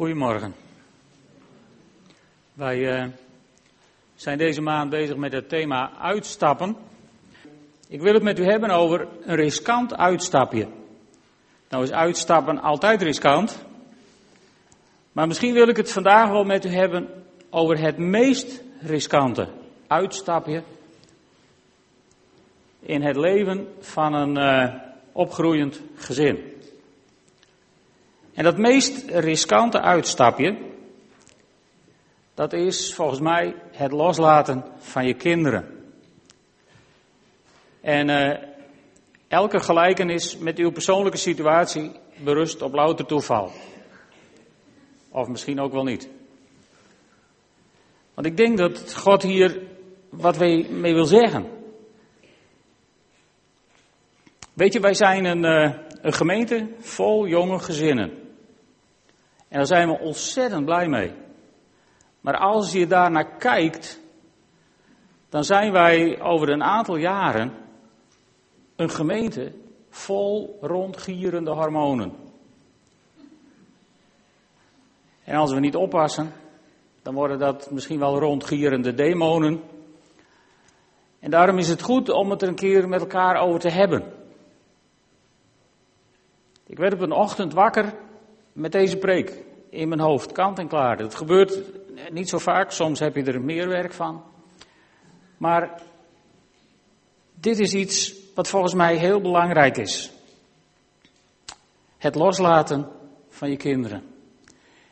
Goedemorgen. Wij uh, zijn deze maand bezig met het thema uitstappen. Ik wil het met u hebben over een riskant uitstapje. Nou is uitstappen altijd riskant. Maar misschien wil ik het vandaag wel met u hebben over het meest riskante uitstapje in het leven van een uh, opgroeiend gezin. En dat meest riskante uitstapje, dat is volgens mij het loslaten van je kinderen. En uh, elke gelijkenis met uw persoonlijke situatie berust op louter toeval. Of misschien ook wel niet. Want ik denk dat God hier wat mee wil zeggen. Weet je, wij zijn een, uh, een gemeente vol jonge gezinnen. En daar zijn we ontzettend blij mee. Maar als je daar naar kijkt, dan zijn wij over een aantal jaren een gemeente vol rondgierende hormonen. En als we niet oppassen, dan worden dat misschien wel rondgierende demonen. En daarom is het goed om het er een keer met elkaar over te hebben. Ik werd op een ochtend wakker met deze preek in mijn hoofd, kant en klaar. Dat gebeurt niet zo vaak, soms heb je er meer werk van. Maar dit is iets wat volgens mij heel belangrijk is. Het loslaten van je kinderen.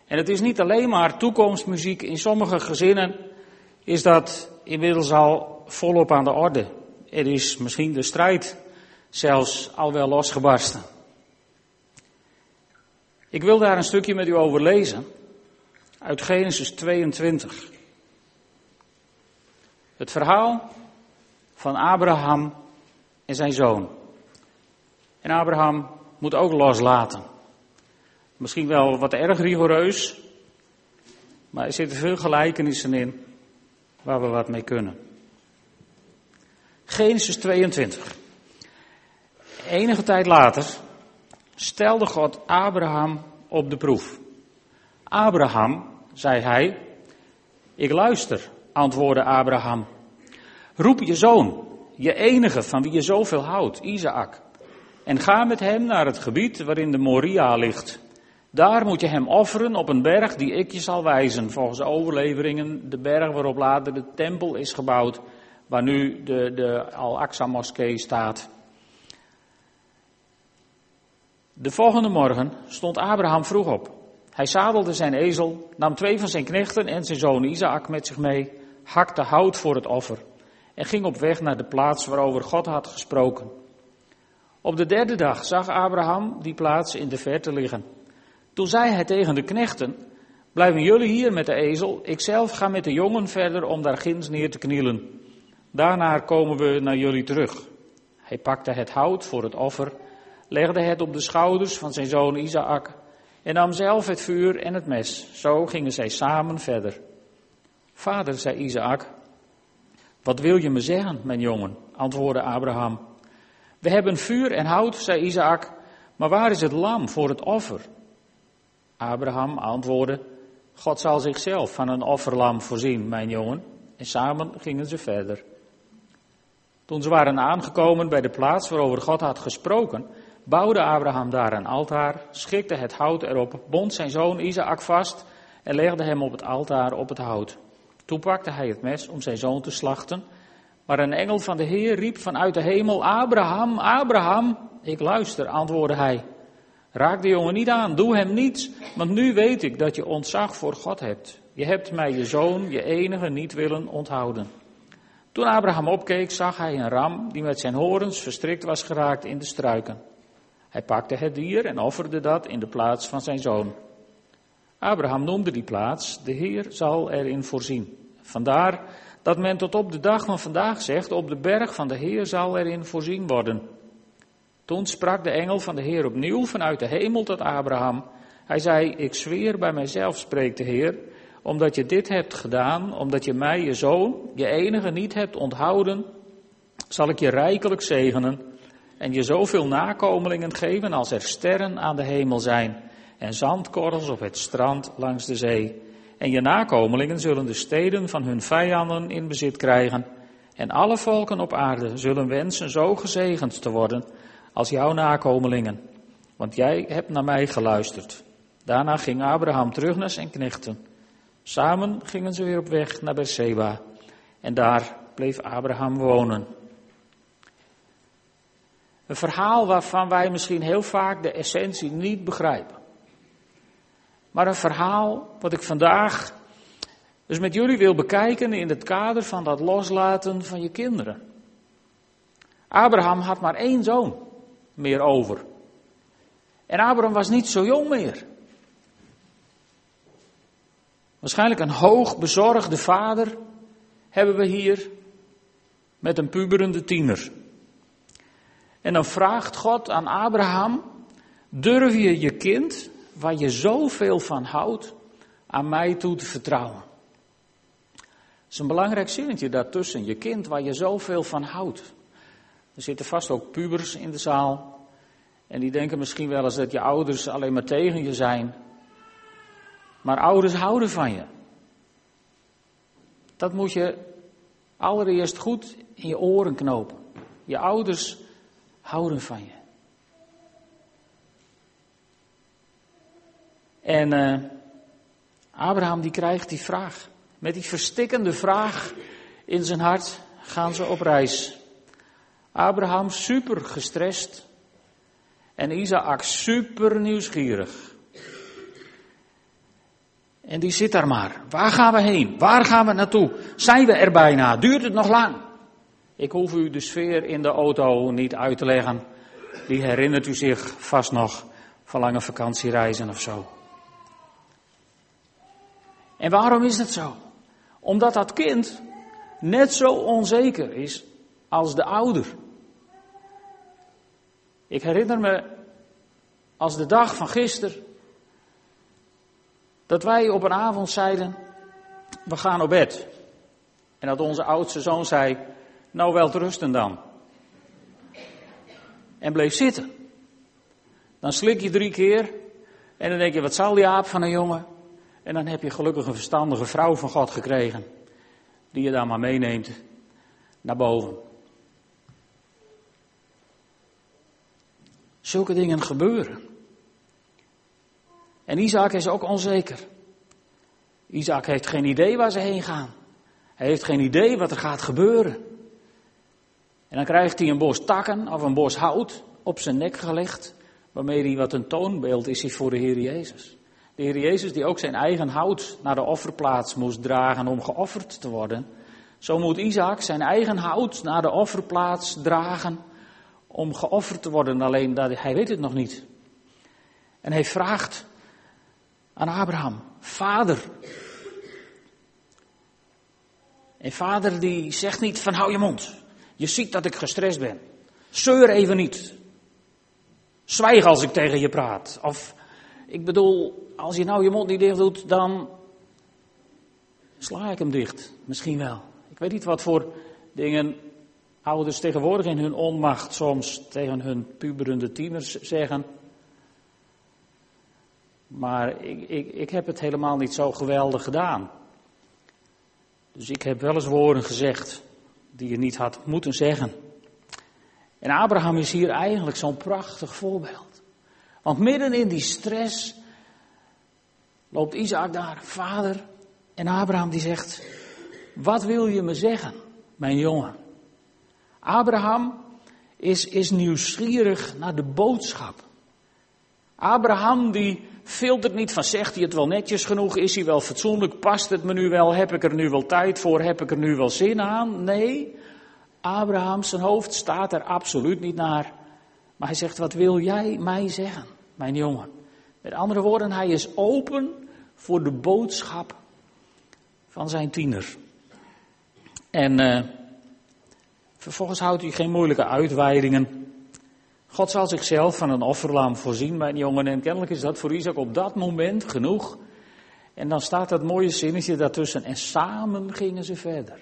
En het is niet alleen maar toekomstmuziek. In sommige gezinnen is dat inmiddels al volop aan de orde. Er is misschien de strijd zelfs al wel losgebarsten. Ik wil daar een stukje met u over lezen. Uit Genesis 22. Het verhaal van Abraham en zijn zoon. En Abraham moet ook loslaten. Misschien wel wat erg rigoureus, maar er zitten veel gelijkenissen in waar we wat mee kunnen. Genesis 22. Enige tijd later stelde God Abraham op de proef. Abraham, zei hij, ik luister, antwoordde Abraham. Roep je zoon, je enige van wie je zoveel houdt, Isaac, en ga met hem naar het gebied waarin de Moria ligt. Daar moet je hem offeren op een berg die ik je zal wijzen, volgens de overleveringen de berg waarop later de tempel is gebouwd, waar nu de, de Al-Aqsa-moskee staat. De volgende morgen stond Abraham vroeg op. Hij zadelde zijn ezel, nam twee van zijn knechten en zijn zoon Isaac met zich mee, hakte hout voor het offer en ging op weg naar de plaats waarover God had gesproken. Op de derde dag zag Abraham die plaats in de verte liggen. Toen zei hij tegen de knechten, blijven jullie hier met de ezel, ik zelf ga met de jongen verder om daar ginds neer te knielen. Daarna komen we naar jullie terug. Hij pakte het hout voor het offer legde het op de schouders van zijn zoon Isaac en nam zelf het vuur en het mes. Zo gingen zij samen verder. Vader, zei Isaac, wat wil je me zeggen, mijn jongen? antwoordde Abraham. We hebben vuur en hout, zei Isaac, maar waar is het lam voor het offer? Abraham antwoordde, God zal zichzelf van een offerlam voorzien, mijn jongen. En samen gingen ze verder. Toen ze waren aangekomen bij de plaats waarover God had gesproken, bouwde Abraham daar een altaar, schikte het hout erop, bond zijn zoon Isaac vast en legde hem op het altaar op het hout. Toen pakte hij het mes om zijn zoon te slachten, maar een engel van de Heer riep vanuit de hemel, Abraham, Abraham, ik luister, antwoordde hij. Raak de jongen niet aan, doe hem niets, want nu weet ik dat je ontzag voor God hebt. Je hebt mij je zoon, je enige, niet willen onthouden. Toen Abraham opkeek, zag hij een ram die met zijn horens verstrikt was geraakt in de struiken. Hij pakte het dier en offerde dat in de plaats van zijn zoon. Abraham noemde die plaats, de Heer zal erin voorzien. Vandaar dat men tot op de dag van vandaag zegt, op de berg van de Heer zal erin voorzien worden. Toen sprak de engel van de Heer opnieuw vanuit de hemel tot Abraham. Hij zei, ik zweer bij mijzelf, spreekt de Heer, omdat je dit hebt gedaan, omdat je mij, je zoon, je enige niet hebt onthouden, zal ik je rijkelijk zegenen en je zoveel nakomelingen geven als er sterren aan de hemel zijn en zandkorrels op het strand langs de zee. En je nakomelingen zullen de steden van hun vijanden in bezit krijgen. En alle volken op aarde zullen wensen zo gezegend te worden als jouw nakomelingen. Want jij hebt naar mij geluisterd. Daarna ging Abraham terug naar zijn knechten. Samen gingen ze weer op weg naar Beersheba. En daar bleef Abraham wonen. Een verhaal waarvan wij misschien heel vaak de essentie niet begrijpen. Maar een verhaal wat ik vandaag dus met jullie wil bekijken in het kader van dat loslaten van je kinderen. Abraham had maar één zoon meer over. En Abraham was niet zo jong meer. Waarschijnlijk een hoog bezorgde vader hebben we hier met een puberende tiener. En dan vraagt God aan Abraham, durf je je kind, waar je zoveel van houdt, aan mij toe te vertrouwen? Dat is een belangrijk zinnetje daartussen, je kind waar je zoveel van houdt. Er zitten vast ook pubers in de zaal. En die denken misschien wel eens dat je ouders alleen maar tegen je zijn. Maar ouders houden van je. Dat moet je allereerst goed in je oren knopen. Je ouders houden van je. En uh, Abraham die krijgt die vraag. Met die verstikkende vraag in zijn hart gaan ze op reis. Abraham super gestrest en Isaac super nieuwsgierig. En die zit daar maar. Waar gaan we heen? Waar gaan we naartoe? Zijn we er bijna? Duurt het nog lang? Ik hoef u de sfeer in de auto niet uit te leggen. Die herinnert u zich vast nog van lange vakantiereizen of zo. En waarom is het zo? Omdat dat kind net zo onzeker is als de ouder. Ik herinner me als de dag van gisteren dat wij op een avond zeiden, we gaan op bed. En dat onze oudste zoon zei, nou wel te rusten dan. En bleef zitten. Dan slik je drie keer en dan denk je, wat zal die aap van een jongen? En dan heb je gelukkig een verstandige vrouw van God gekregen, die je dan maar meeneemt naar boven. Zulke dingen gebeuren. En Isaac is ook onzeker. Isaac heeft geen idee waar ze heen gaan. Hij heeft geen idee wat er gaat gebeuren. En dan krijgt hij een bos takken of een bos hout op zijn nek gelegd, waarmee hij wat een toonbeeld is voor de Heer Jezus. De Heer Jezus die ook zijn eigen hout naar de offerplaats moest dragen om geofferd te worden. Zo moet Isaac zijn eigen hout naar de offerplaats dragen om geofferd te worden. Alleen dat, hij weet het nog niet. En hij vraagt aan Abraham, vader. En vader die zegt niet van hou je mond. Je ziet dat ik gestrest ben. Zeur even niet. Zwijg als ik tegen je praat. Of ik bedoel, als je nou je mond niet dicht doet, dan sla ik hem dicht. Misschien wel. Ik weet niet wat voor dingen ouders tegenwoordig in hun onmacht soms tegen hun puberende tieners zeggen. Maar ik, ik, ik heb het helemaal niet zo geweldig gedaan. Dus ik heb wel eens woorden gezegd die je niet had moeten zeggen. En Abraham is hier eigenlijk zo'n prachtig voorbeeld. Want midden in die stress loopt Isaac daar, vader. En Abraham die zegt, wat wil je me zeggen, mijn jongen? Abraham is, is nieuwsgierig naar de boodschap. Abraham die filtert niet van zegt hij het wel netjes genoeg, is hij wel fatsoenlijk, past het me nu wel, heb ik er nu wel tijd voor, heb ik er nu wel zin aan? Nee, Abraham zijn hoofd staat er absoluut niet naar. Maar hij zegt, wat wil jij mij zeggen, mijn jongen? Met andere woorden, hij is open voor de boodschap van zijn tiener. En uh, vervolgens houdt hij geen moeilijke uitweidingen. God zal zichzelf van een offerlam voorzien, mijn jongen. En kennelijk is dat voor Isaac op dat moment genoeg. En dan staat dat mooie zinnetje daartussen. En samen gingen ze verder.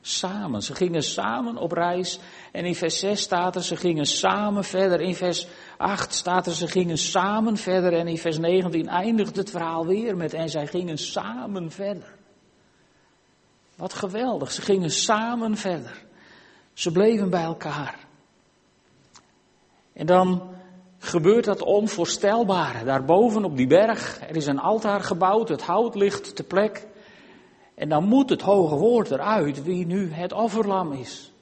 Samen. Ze gingen samen op reis. En in vers 6 staat er, ze gingen samen verder. In vers 8 staat er, ze gingen samen verder. En in vers 19 eindigt het verhaal weer met, en zij gingen samen verder. Wat geweldig, ze gingen samen verder. Ze bleven bij elkaar. En dan gebeurt dat onvoorstelbare. Daarboven op die berg, er is een altaar gebouwd, het hout ligt ter plek. En dan moet het hoge woord eruit wie nu het offerlam is.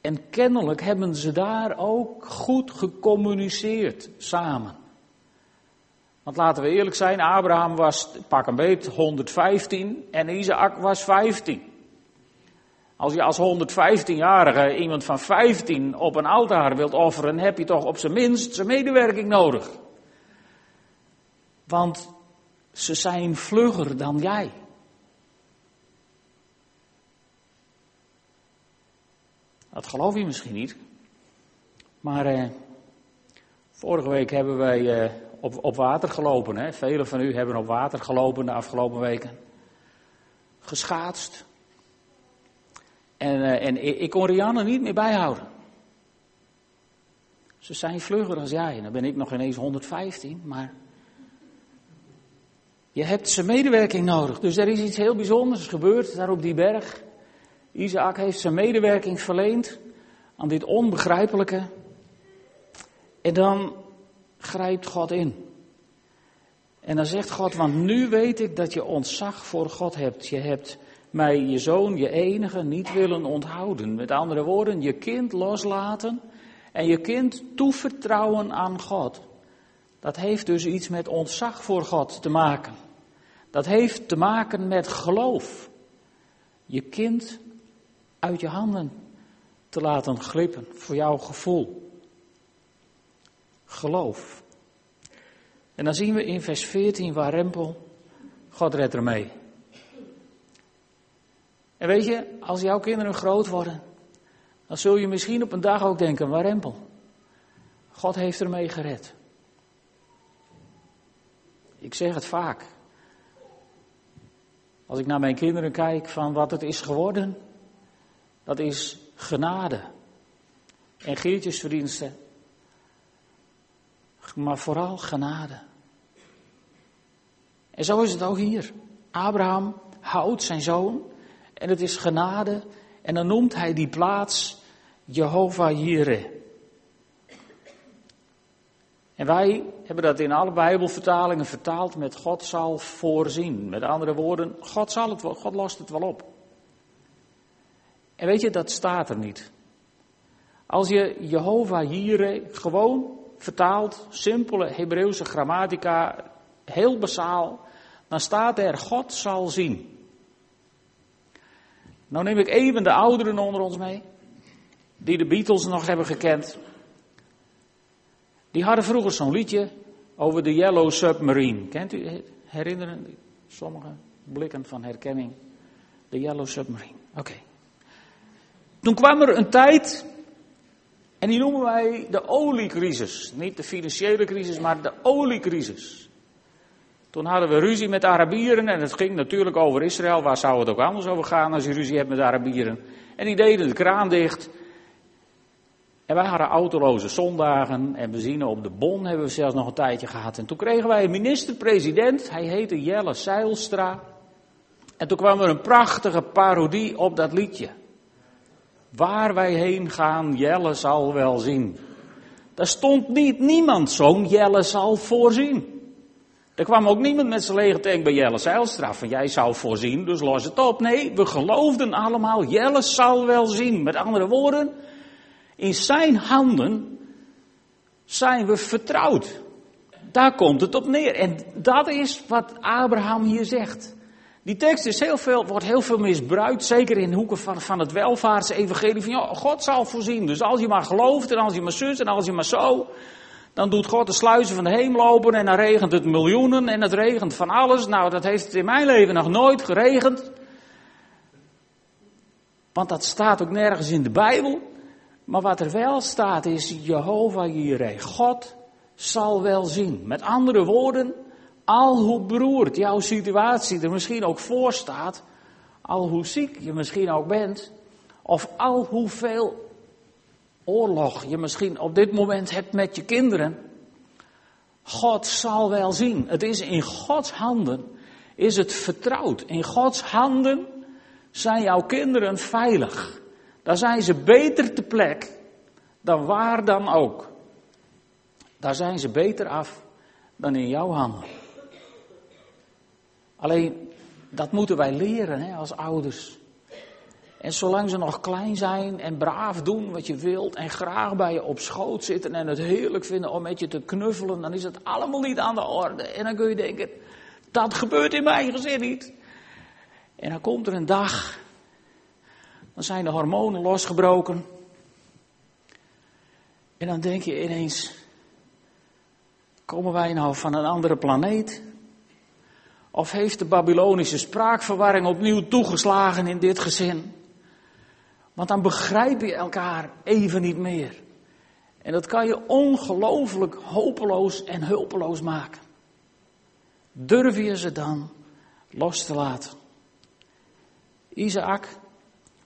En kennelijk hebben ze daar ook goed gecommuniceerd samen. Want laten we eerlijk zijn, Abraham was pak een beet 115 en Isaac was 15. Als je als 115-jarige iemand van 15 op een altaar wilt offeren, heb je toch op zijn minst zijn medewerking nodig. Want ze zijn vlugger dan jij. Dat geloof je misschien niet. Maar eh, vorige week hebben wij eh, op, op water gelopen. Hè? Velen van u hebben op water gelopen de afgelopen weken. Geschaatst. En, uh, en ik kon Rianne niet meer bijhouden. Ze zijn vlugger als jij. Dan ben ik nog ineens 115, maar je hebt zijn medewerking nodig. Dus er is iets heel bijzonders gebeurd daar op die berg. Isaac heeft zijn medewerking verleend aan dit onbegrijpelijke. En dan grijpt God in. En dan zegt God, want nu weet ik dat je ontzag voor God hebt. Je hebt mij, je zoon, je enige, niet willen onthouden. Met andere woorden, je kind loslaten en je kind toevertrouwen aan God. Dat heeft dus iets met ontzag voor God te maken. Dat heeft te maken met geloof. Je kind uit je handen te laten glippen voor jouw gevoel. Geloof. En dan zien we in vers 14 waar Rempel, God redt ermee. En weet je, als jouw kinderen groot worden, dan zul je misschien op een dag ook denken, waar Rempel, God heeft ermee gered. Ik zeg het vaak. Als ik naar mijn kinderen kijk van wat het is geworden, dat is genade. En Geertjes verdiensten. Maar vooral genade. En zo is het ook hier. Abraham houdt zijn zoon en het is genade. En dan noemt hij die plaats Jehovah Jireh. En wij hebben dat in alle Bijbelvertalingen vertaald met God zal voorzien. Met andere woorden, God, zal het, God lost het wel op. En weet je, dat staat er niet. Als je Jehovah Jireh gewoon vertaalt, simpele Hebreeuwse grammatica, heel basaal, dan staat er God zal zien. Nou neem ik even de ouderen onder ons mee, die de Beatles nog hebben gekend. Die hadden vroeger zo'n liedje over de Yellow Submarine. Kent u, herinneren sommige blikken van herkenning? De Yellow Submarine. Oké. Toen kwam er een tijd, en die noemen wij de oliecrisis. Niet de financiële crisis, maar de oliecrisis. Toen hadden we ruzie met Arabieren en het ging natuurlijk over Israël. Waar zou het ook anders over gaan als je ruzie hebt met Arabieren? En die deden de kraan dicht. En wij hadden autoloze zondagen en benzine op de bon hebben we zelfs nog een tijdje gehad. En toen kregen wij een minister-president, hij heette Jelle Seilstra. En toen kwam er een prachtige parodie op dat liedje. Waar wij heen gaan, Jelle zal wel zien. Daar stond niet niemand zo'n Jelle zal voorzien. Er kwam ook niemand met zijn lege tank bij Jelle Seilstra van jij zou voorzien, dus los het op. Nee, we geloofden allemaal, Jelle zal wel zien. Met andere woorden, in zijn handen zijn we vertrouwd. Daar komt het op neer. En dat is wat Abraham hier zegt. Die tekst is heel veel, wordt heel veel misbruikt, zeker in hoeken van, van het welvaartsevangelie. Van ja, God zal voorzien. Dus als je maar gelooft en als je maar zus en als je maar zo, dan doet God de sluizen van de hemel open en dan regent het miljoenen en het regent van alles. Nou, dat heeft in mijn leven nog nooit geregend. Want dat staat ook nergens in de Bijbel. Maar wat er wel staat is Jehovah Jireh. God zal wel zien. Met andere woorden, al hoe beroerd jouw situatie er misschien ook voor staat, al hoe ziek je misschien ook bent, of al hoeveel oorlog je misschien op dit moment hebt met je kinderen, God zal wel zien. Het is in Gods handen, is het vertrouwd. In Gods handen zijn jouw kinderen veilig. Daar zijn ze beter te plek dan waar dan ook. Daar zijn ze beter af dan in jouw handen. Alleen, dat moeten wij leren hè, als ouders. En zolang ze nog klein zijn en braaf doen wat je wilt en graag bij je op schoot zitten en het heerlijk vinden om met je te knuffelen, dan is het allemaal niet aan de orde. En dan kun je denken, dat gebeurt in mijn gezin niet. En dan komt er een dag, dan zijn de hormonen losgebroken. En dan denk je ineens, komen wij nou van een andere planeet? Of heeft de Babylonische spraakverwarring opnieuw toegeslagen in dit gezin? Want dan begrijp je elkaar even niet meer. En dat kan je ongelooflijk hopeloos en hulpeloos maken. Durf je ze dan los te laten? Isaac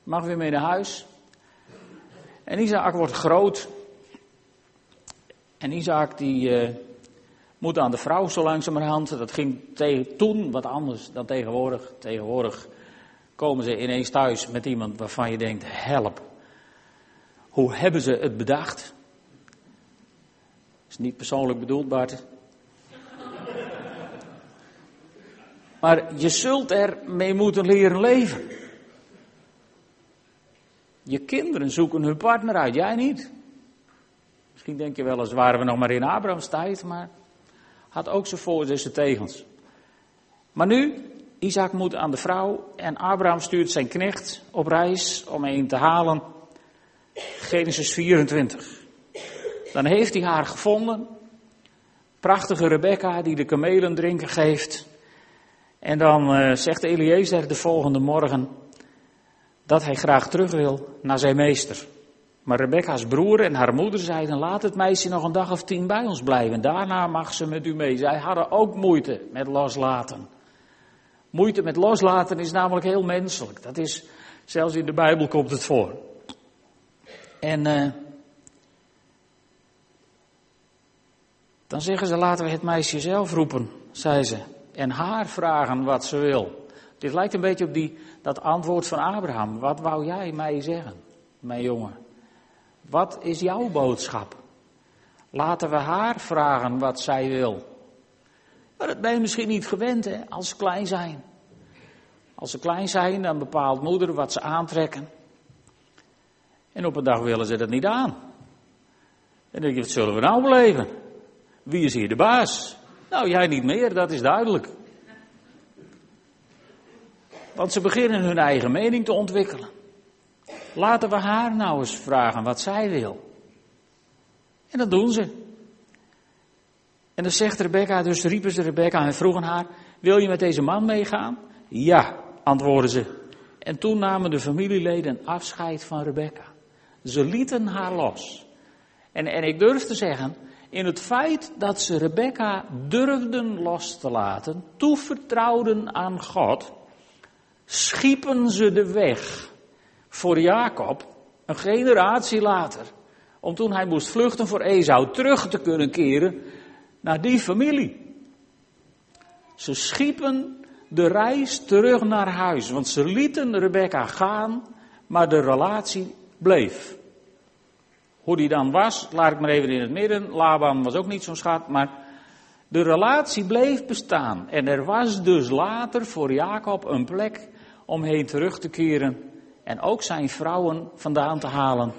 mag weer mee naar huis. En Isaac wordt groot. En Isaac die uh, moet aan de vrouw zo langzamerhand. Dat ging toen wat anders dan tegenwoordig. Tegenwoordig komen ze ineens thuis met iemand waarvan je denkt, help. Hoe hebben ze het bedacht? Is niet persoonlijk bedoeld, Bart. Maar je zult ermee moeten leren leven. Je kinderen zoeken hun partner uit, jij niet. Misschien denk je wel eens, waren we nog maar in Abrahams tijd, maar had ook zijn voor- en zijn tegens. Maar nu, Isaac moet aan de vrouw en Abraham stuurt zijn knecht op reis om een te halen. Genesis 24. Dan heeft hij haar gevonden. Prachtige Rebecca die de kamelen drinken geeft. En dan uh, zegt Eliezer de volgende morgen dat hij graag terug wil naar zijn meester. Maar Rebecca's broer en haar moeder zeiden: Laat het meisje nog een dag of tien bij ons blijven. Daarna mag ze met u mee. Zij hadden ook moeite met loslaten. Moeite met loslaten is namelijk heel menselijk. Dat is, zelfs in de Bijbel komt het voor. En uh, dan zeggen ze, laten we het meisje zelf roepen, zei ze. En haar vragen wat ze wil. Dit lijkt een beetje op die, dat antwoord van Abraham. Wat wou jij mij zeggen, mijn jongen? Wat is jouw boodschap? Laten we haar vragen wat zij wil. Maar dat ben je misschien niet gewend, hè, als ze klein zijn. Als ze klein zijn, dan bepaalt moeder wat ze aantrekken. En op een dag willen ze dat niet aan. En dan denk je, wat zullen we nou beleven? Wie is hier de baas? Nou, jij niet meer, dat is duidelijk. Want ze beginnen hun eigen mening te ontwikkelen. Laten we haar nou eens vragen wat zij wil. En dat doen ze. En dan zegt Rebecca, dus riepen ze Rebecca en vroegen haar, wil je met deze man meegaan? Ja, antwoordden ze. En toen namen de familieleden afscheid van Rebecca. Ze lieten haar los. En, en ik durf te zeggen, in het feit dat ze Rebecca durfden los te laten, toevertrouwden aan God, schiepen ze de weg voor Jacob een generatie later, om toen hij moest vluchten voor Esau terug te kunnen keren naar die familie. Ze schiepen de reis terug naar huis, want ze lieten Rebecca gaan, maar de relatie bleef. Hoe die dan was, laat ik maar even in het midden. Laban was ook niet zo'n schat, maar de relatie bleef bestaan. En er was dus later voor Jacob een plek om heen terug te keren en ook zijn vrouwen vandaan te halen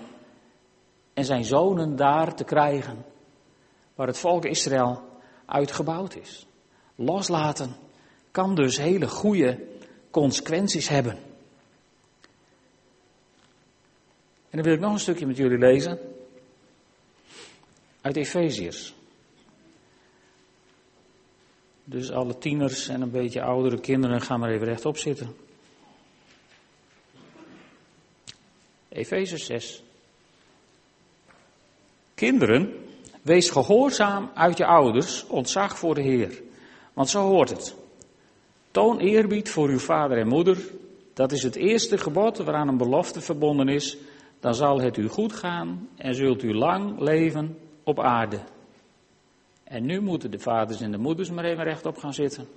en zijn zonen daar te krijgen, waar het volk Israël uitgebouwd is. Loslaten kan dus hele goede consequenties hebben. En dan wil ik nog een stukje met jullie lezen uit Efeziërs. Dus alle tieners en een beetje oudere kinderen gaan maar even rechtop zitten. Efeze 6. Kinderen, wees gehoorzaam uit je ouders, ontzag voor de Heer. Want zo hoort het. Toon eerbied voor uw vader en moeder. Dat is het eerste gebod waaraan een belofte verbonden is. Dan zal het u goed gaan en zult u lang leven op aarde. En nu moeten de vaders en de moeders maar even rechtop gaan zitten.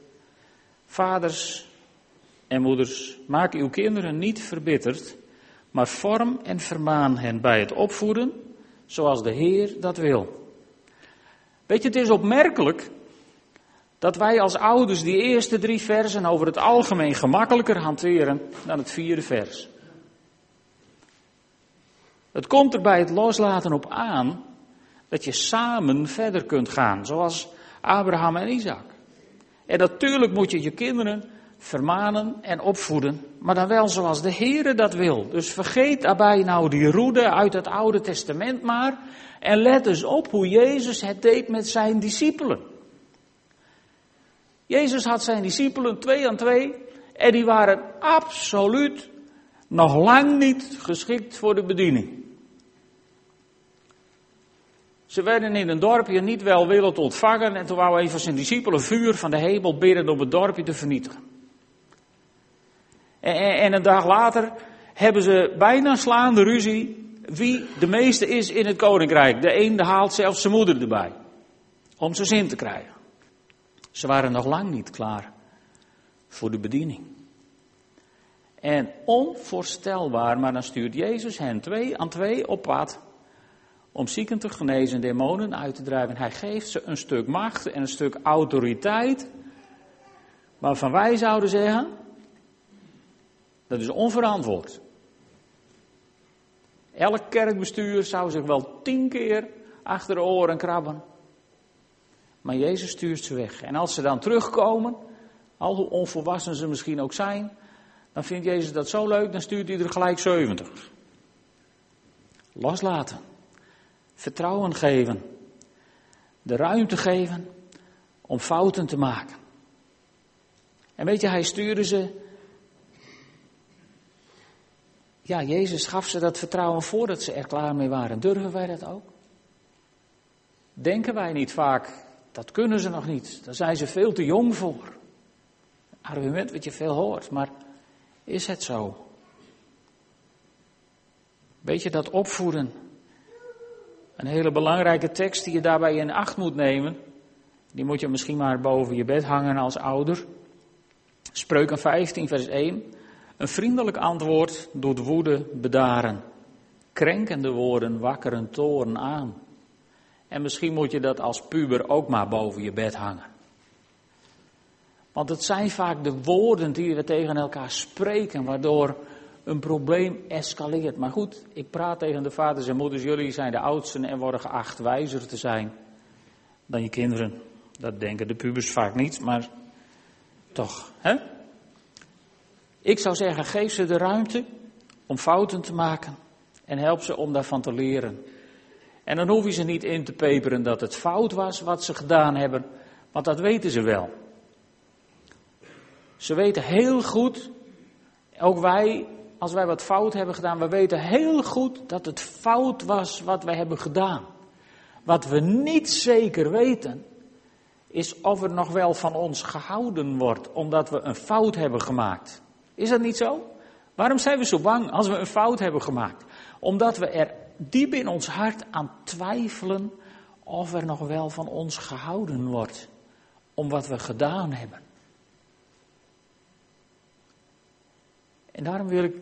Vaders en moeders, maak uw kinderen niet verbitterd, maar vorm en vermaan hen bij het opvoeden zoals de Heer dat wil. Weet je, het is opmerkelijk dat wij als ouders die eerste drie versen over het algemeen gemakkelijker hanteren dan het vierde vers. Het komt er bij het loslaten op aan dat je samen verder kunt gaan, zoals Abraham en Isaac. En natuurlijk moet je je kinderen vermanen en opvoeden, maar dan wel zoals de Heere dat wil. Dus vergeet daarbij nou die roede uit het Oude Testament maar en let eens op hoe Jezus het deed met zijn discipelen. Jezus had zijn discipelen twee aan twee en die waren absoluut nog lang niet geschikt voor de bediening. Ze werden in een dorpje niet welwillend ontvangen en toen wou even zijn discipelen vuur van de hemel bidden om het dorpje te vernietigen. En, en een dag later hebben ze bijna slaande ruzie wie de meeste is in het koninkrijk. De een haalt zelfs zijn moeder erbij. Om zijn zin te krijgen. Ze waren nog lang niet klaar voor de bediening. En onvoorstelbaar, maar dan stuurt Jezus hen twee aan twee op pad om zieken te genezen, demonen uit te drijven. Hij geeft ze een stuk macht en een stuk autoriteit, waarvan wij zouden zeggen, dat is onverantwoord. Elk kerkbestuur zou zich wel tien keer achter de oren krabben. Maar Jezus stuurt ze weg. En als ze dan terugkomen, al hoe onvolwassen ze misschien ook zijn, dan vindt Jezus dat zo leuk, dan stuurt hij er gelijk 70. Loslaten. Vertrouwen geven. De ruimte geven om fouten te maken. En weet je, hij stuurde ze ja, Jezus gaf ze dat vertrouwen voordat ze er klaar mee waren. Durven wij dat ook? Denken wij niet vaak, dat kunnen ze nog niet, daar zijn ze veel te jong voor. Argument wat je veel hoort, maar is het zo? Weet je dat opvoeden? Een hele belangrijke tekst die je daarbij in acht moet nemen. Die moet je misschien maar boven je bed hangen als ouder. Spreuken 15, vers 1. Een vriendelijk antwoord doet woede bedaren. Krenkende woorden wakkeren toren aan. En misschien moet je dat als puber ook maar boven je bed hangen. Want het zijn vaak de woorden die we tegen elkaar spreken, waardoor een probleem escaleert. Maar goed, ik praat tegen de vaders en moeders, jullie zijn de oudsten en worden geacht wijzer te zijn dan je kinderen. Dat denken de pubers vaak niet, maar toch, hè? Ik zou zeggen, geef ze de ruimte om fouten te maken en help ze om daarvan te leren. En dan hoef je ze niet in te peperen dat het fout was wat ze gedaan hebben, want dat weten ze wel. Ze weten heel goed, ook wij, als wij wat fout hebben gedaan, we weten heel goed dat het fout was wat wij hebben gedaan. Wat we niet zeker weten, is of er nog wel van ons gehouden wordt, omdat we een fout hebben gemaakt. Is dat niet zo? Waarom zijn we zo bang als we een fout hebben gemaakt? Omdat we er diep in ons hart aan twijfelen of er nog wel van ons gehouden wordt om wat we gedaan hebben. En daarom wil ik,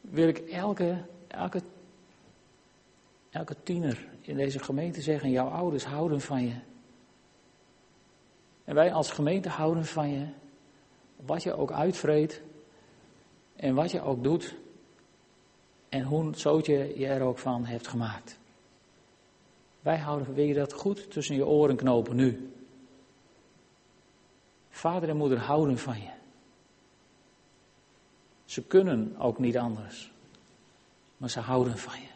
wil ik elke, elke, elke tiener in deze gemeente zeggen, jouw ouders houden van je. En wij als gemeente houden van je, wat je ook uitvreet, en wat je ook doet. En hoe zootje je er ook van heeft gemaakt. Wij houden, wil je dat goed tussen je oren knopen nu? Vader en moeder houden van je. Ze kunnen ook niet anders. Maar ze houden van je.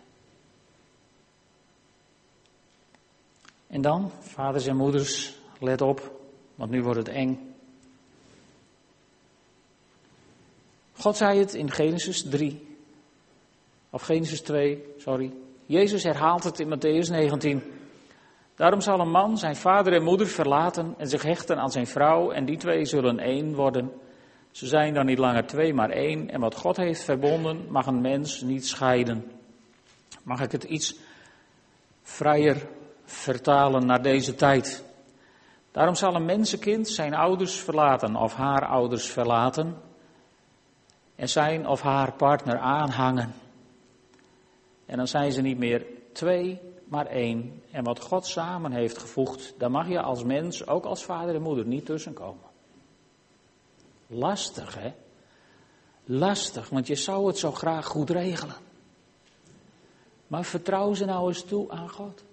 En dan, vaders en moeders, let op, want nu wordt het eng. God zei het in Genesis 3. Of Genesis 2, sorry. Jezus herhaalt het in Matthäus 19. Daarom zal een man zijn vader en moeder verlaten en zich hechten aan zijn vrouw en die twee zullen één worden. Ze zijn dan niet langer twee, maar één. En wat God heeft verbonden, mag een mens niet scheiden. Mag ik het iets vrijer vertalen naar deze tijd? Daarom zal een mensenkind zijn ouders verlaten of haar ouders verlaten en zijn of haar partner aanhangen. En dan zijn ze niet meer twee, maar één. En wat God samen heeft gevoegd, daar mag je als mens, ook als vader en moeder, niet tussenkomen. Lastig, hè? Lastig, want je zou het zo graag goed regelen. Maar vertrouw ze nou eens toe aan God,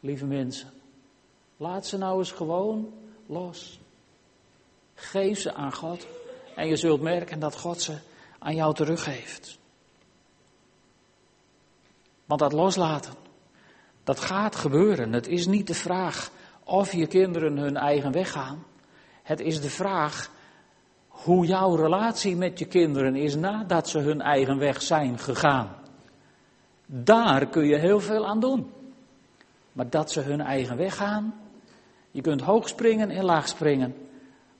lieve mensen. Laat ze nou eens gewoon los. Geef ze aan God en je zult merken dat God ze aan jou teruggeeft. Want dat loslaten, dat gaat gebeuren. Het is niet de vraag of je kinderen hun eigen weg gaan. Het is de vraag hoe jouw relatie met je kinderen is nadat ze hun eigen weg zijn gegaan. Daar kun je heel veel aan doen. Maar dat ze hun eigen weg gaan, je kunt hoog springen en laag springen,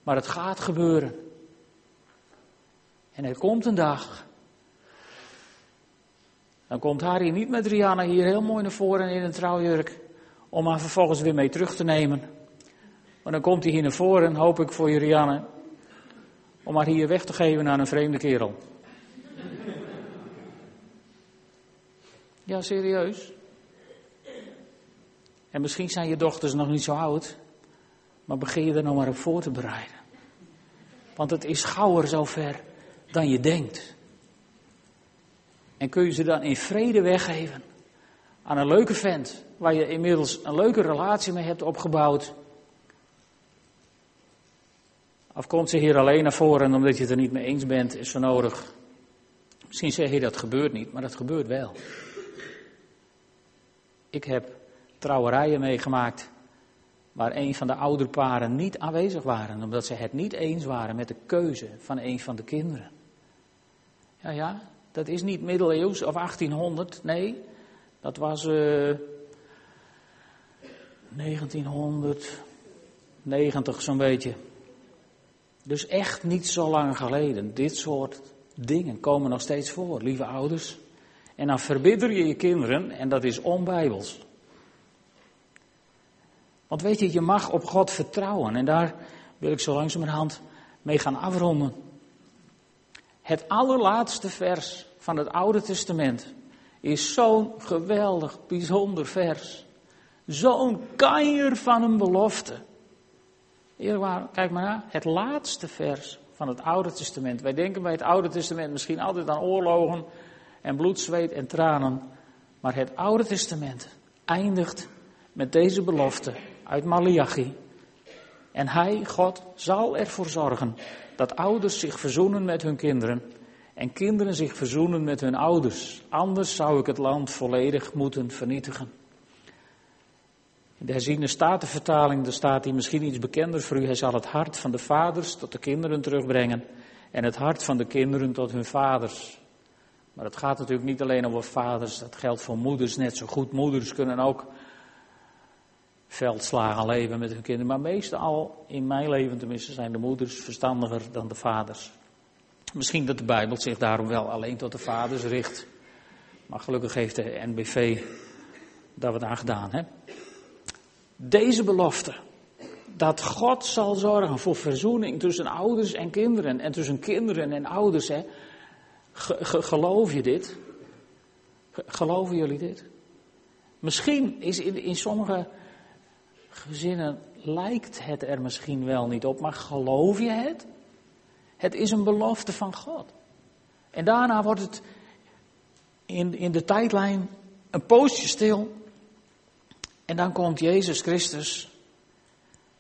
maar het gaat gebeuren. En er komt een dag. Dan komt Harry niet met Rihanna hier heel mooi naar voren in een trouwjurk. Om haar vervolgens weer mee terug te nemen. Maar dan komt hij hier naar voren, hoop ik voor je Rianne. Om haar hier weg te geven aan een vreemde kerel. Ja, serieus. En misschien zijn je dochters nog niet zo oud. Maar begin je er nou maar op voor te bereiden. Want het is gauwer zover dan je denkt. En kun je ze dan in vrede weggeven aan een leuke vent, waar je inmiddels een leuke relatie mee hebt opgebouwd. Of komt ze hier alleen naar voren omdat je het er niet mee eens bent, is zo nodig. Misschien zeg je dat gebeurt niet, maar dat gebeurt wel. Ik heb trouwerijen meegemaakt waar een van de ouderparen niet aanwezig waren, omdat ze het niet eens waren met de keuze van een van de kinderen. Ja, ja, dat is niet middeleeuws of 1800, nee, dat was uh, 1990 zo'n beetje. Dus echt niet zo lang geleden. Dit soort dingen komen nog steeds voor, lieve ouders. En dan verbidder je je kinderen en dat is onbijbels. Want weet je, je mag op God vertrouwen. En daar wil ik zo langzamerhand mee gaan afronden. Het allerlaatste vers van het Oude Testament is zo'n geweldig, bijzonder vers. Zo'n kanjer van een belofte. Eerlijk kijk maar naar, het laatste vers van het Oude Testament. Wij denken bij het Oude Testament misschien altijd aan oorlogen en bloed, zweet en tranen. Maar het Oude Testament eindigt met deze belofte uit Malachi. En hij, God, zal ervoor zorgen dat ouders zich verzoenen met hun kinderen en kinderen zich verzoenen met hun ouders. Anders zou ik het land volledig moeten vernietigen. In de herziende statenvertaling, daar staat hij misschien iets bekender voor u. Hij zal het hart van de vaders tot de kinderen terugbrengen en het hart van de kinderen tot hun vaders. Maar het gaat natuurlijk niet alleen over vaders, dat geldt voor moeders net zo goed. Moeders kunnen ook veldslagen leven met hun kinderen. Maar meestal, in mijn leven tenminste, zijn de moeders verstandiger dan de vaders. Misschien dat de Bijbel zich daarom wel alleen tot de vaders richt. Maar gelukkig heeft de NBV daar wat aan gedaan. Hè? Deze belofte, dat God zal zorgen voor verzoening tussen ouders en kinderen en tussen kinderen en ouders. Hè? geloof je dit? geloven jullie dit? Misschien is in, in sommige gezinnen lijkt het er misschien wel niet op, maar geloof je het? Het is een belofte van God. En daarna wordt het in, in de tijdlijn een poosje stil. En dan komt Jezus Christus,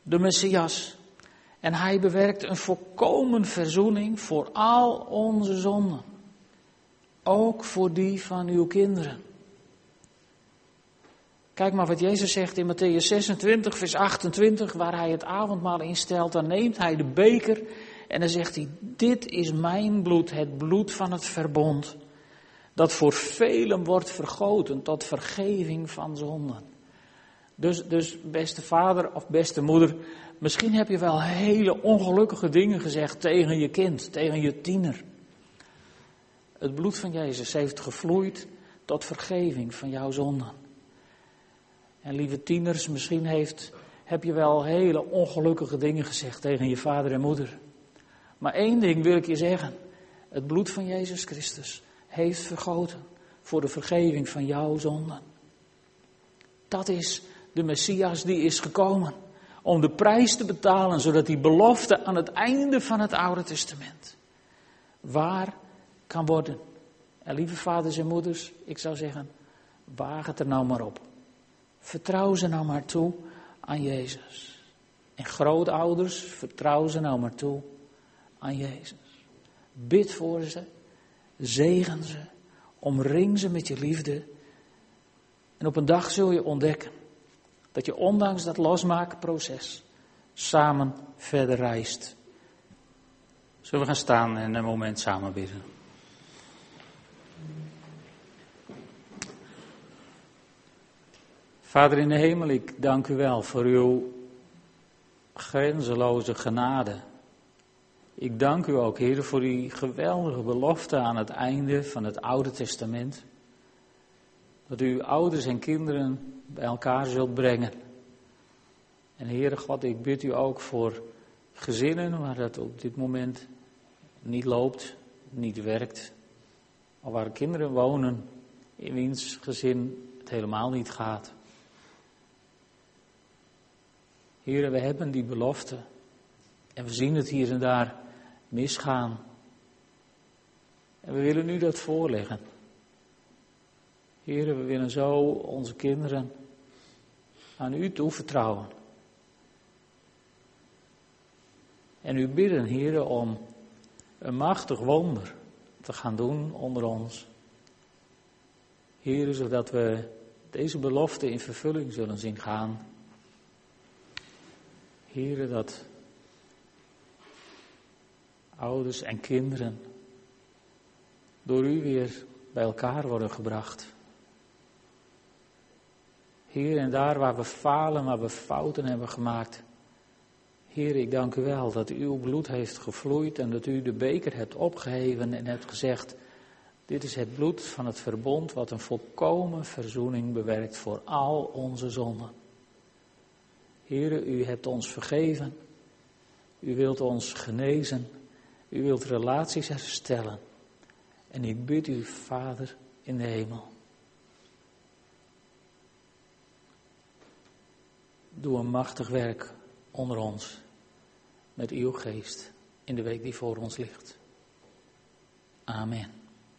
de Messias. En hij bewerkt een volkomen verzoening voor al onze zonden. Ook voor die van uw kinderen. Kijk maar wat Jezus zegt in Matthäus 26, vers 28, waar hij het avondmaal instelt. Dan neemt hij de beker en dan zegt hij, dit is mijn bloed, het bloed van het verbond, dat voor velen wordt vergoten tot vergeving van zonden. Dus, dus beste vader of beste moeder, misschien heb je wel hele ongelukkige dingen gezegd tegen je kind, tegen je tiener. Het bloed van Jezus heeft gevloeid tot vergeving van jouw zonden. En lieve tieners, misschien heeft, heb je wel hele ongelukkige dingen gezegd tegen je vader en moeder. Maar één ding wil ik je zeggen. Het bloed van Jezus Christus heeft vergoten voor de vergeving van jouw zonden. Dat is de Messias die is gekomen om de prijs te betalen, zodat die belofte aan het einde van het Oude Testament waar kan worden. En lieve vaders en moeders, ik zou zeggen, waag het er nou maar op. Vertrouw ze nou maar toe aan Jezus. En grootouders, vertrouw ze nou maar toe aan Jezus. Bid voor ze, zegen ze, omring ze met je liefde. En op een dag zul je ontdekken dat je ondanks dat losmakenproces samen verder reist. Zullen we gaan staan en een moment samen bidden? Vader in de hemel, ik dank u wel voor uw grenzeloze genade. Ik dank u ook, Heer, voor die geweldige belofte aan het einde van het Oude Testament. Dat u ouders en kinderen bij elkaar zult brengen. En Heere God, ik bid u ook voor gezinnen waar dat op dit moment niet loopt, niet werkt. Of waar kinderen wonen in wiens gezin het helemaal niet gaat. Heren, we hebben die belofte. En we zien het hier en daar misgaan. En we willen nu dat voorleggen. Heren, we willen zo onze kinderen aan u toevertrouwen. En u bidden, heren, om een machtig wonder te gaan doen onder ons. Heren, zodat we deze belofte in vervulling zullen zien gaan. Heren, dat ouders en kinderen door u weer bij elkaar worden gebracht. Heer, en daar waar we falen, waar we fouten hebben gemaakt. Heer, ik dank u wel dat uw bloed heeft gevloeid en dat u de beker hebt opgeheven en hebt gezegd, dit is het bloed van het verbond wat een volkomen verzoening bewerkt voor al onze zonden. Heer, u hebt ons vergeven, u wilt ons genezen, u wilt relaties herstellen. En ik bid u, Vader in de hemel, Doe een machtig werk onder ons met uw geest in de week die voor ons ligt. Amen.